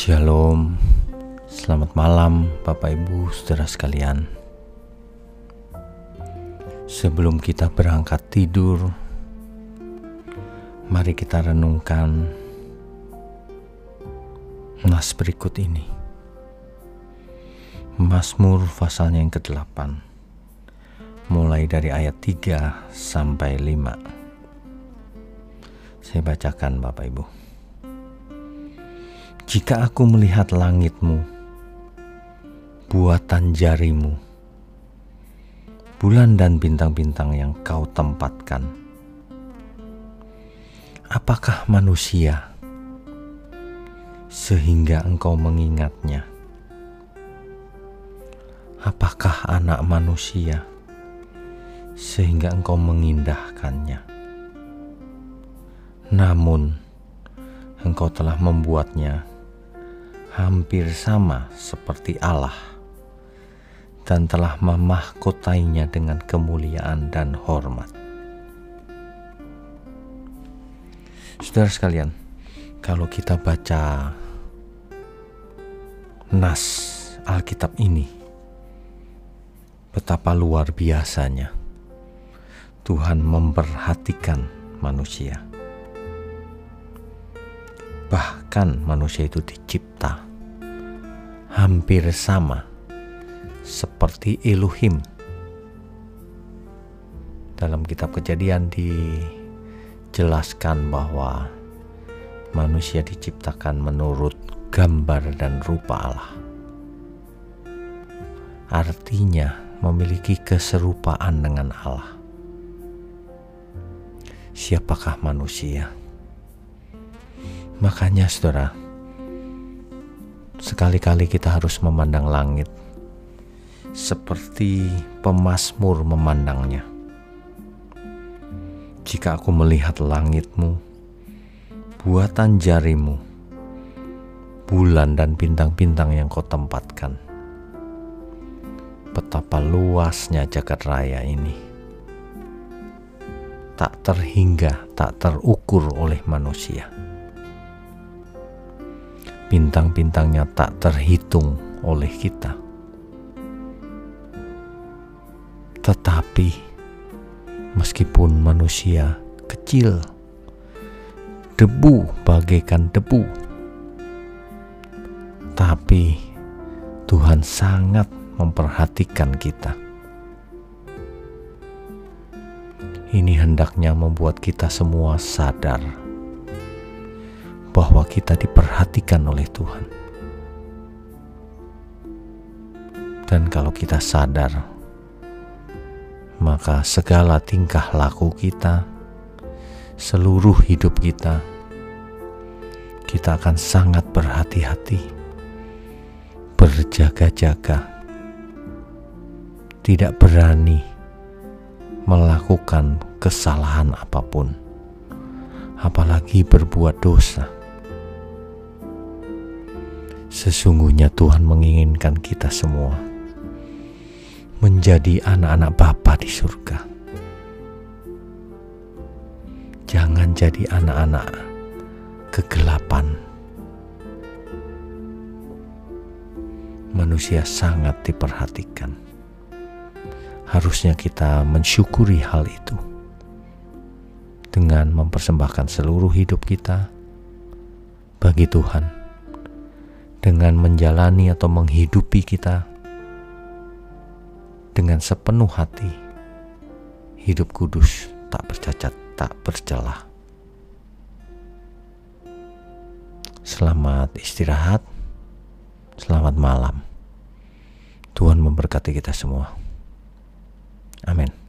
Shalom, selamat malam Bapak Ibu saudara sekalian. Sebelum kita berangkat tidur, mari kita renungkan nas berikut ini. Mazmur pasalnya yang ke-8 mulai dari ayat 3 sampai 5. Saya bacakan Bapak Ibu. Jika aku melihat langitmu, buatan jarimu, bulan dan bintang-bintang yang kau tempatkan, apakah manusia sehingga engkau mengingatnya? Apakah anak manusia sehingga engkau mengindahkannya? Namun, engkau telah membuatnya hampir sama seperti Allah dan telah memahkotainya dengan kemuliaan dan hormat. Saudara sekalian, kalau kita baca nas Alkitab ini, betapa luar biasanya Tuhan memperhatikan manusia. Bahkan manusia itu dicipta hampir sama seperti Elohim. Dalam kitab Kejadian dijelaskan bahwa manusia diciptakan menurut gambar dan rupa Allah. Artinya memiliki keserupaan dengan Allah. Siapakah manusia? Makanya saudara, Sekali-kali kita harus memandang langit seperti pemazmur memandangnya. Jika aku melihat langitmu, buatan jarimu, bulan dan bintang-bintang yang kau tempatkan, betapa luasnya jagat raya ini. Tak terhingga, tak terukur oleh manusia bintang-bintangnya tak terhitung oleh kita. Tetapi meskipun manusia kecil, debu bagaikan debu, tapi Tuhan sangat memperhatikan kita. Ini hendaknya membuat kita semua sadar bahwa kita diperhatikan oleh Tuhan. Dan kalau kita sadar, maka segala tingkah laku kita, seluruh hidup kita, kita akan sangat berhati-hati, berjaga-jaga, tidak berani melakukan kesalahan apa pun, apalagi berbuat dosa Sesungguhnya Tuhan menginginkan kita semua menjadi anak-anak Bapa di surga. Jangan jadi anak-anak kegelapan. Manusia sangat diperhatikan. Harusnya kita mensyukuri hal itu dengan mempersembahkan seluruh hidup kita bagi Tuhan dengan menjalani atau menghidupi kita dengan sepenuh hati hidup kudus tak bercacat tak bercelah selamat istirahat selamat malam. Tuhan memberkati kita semua. Amin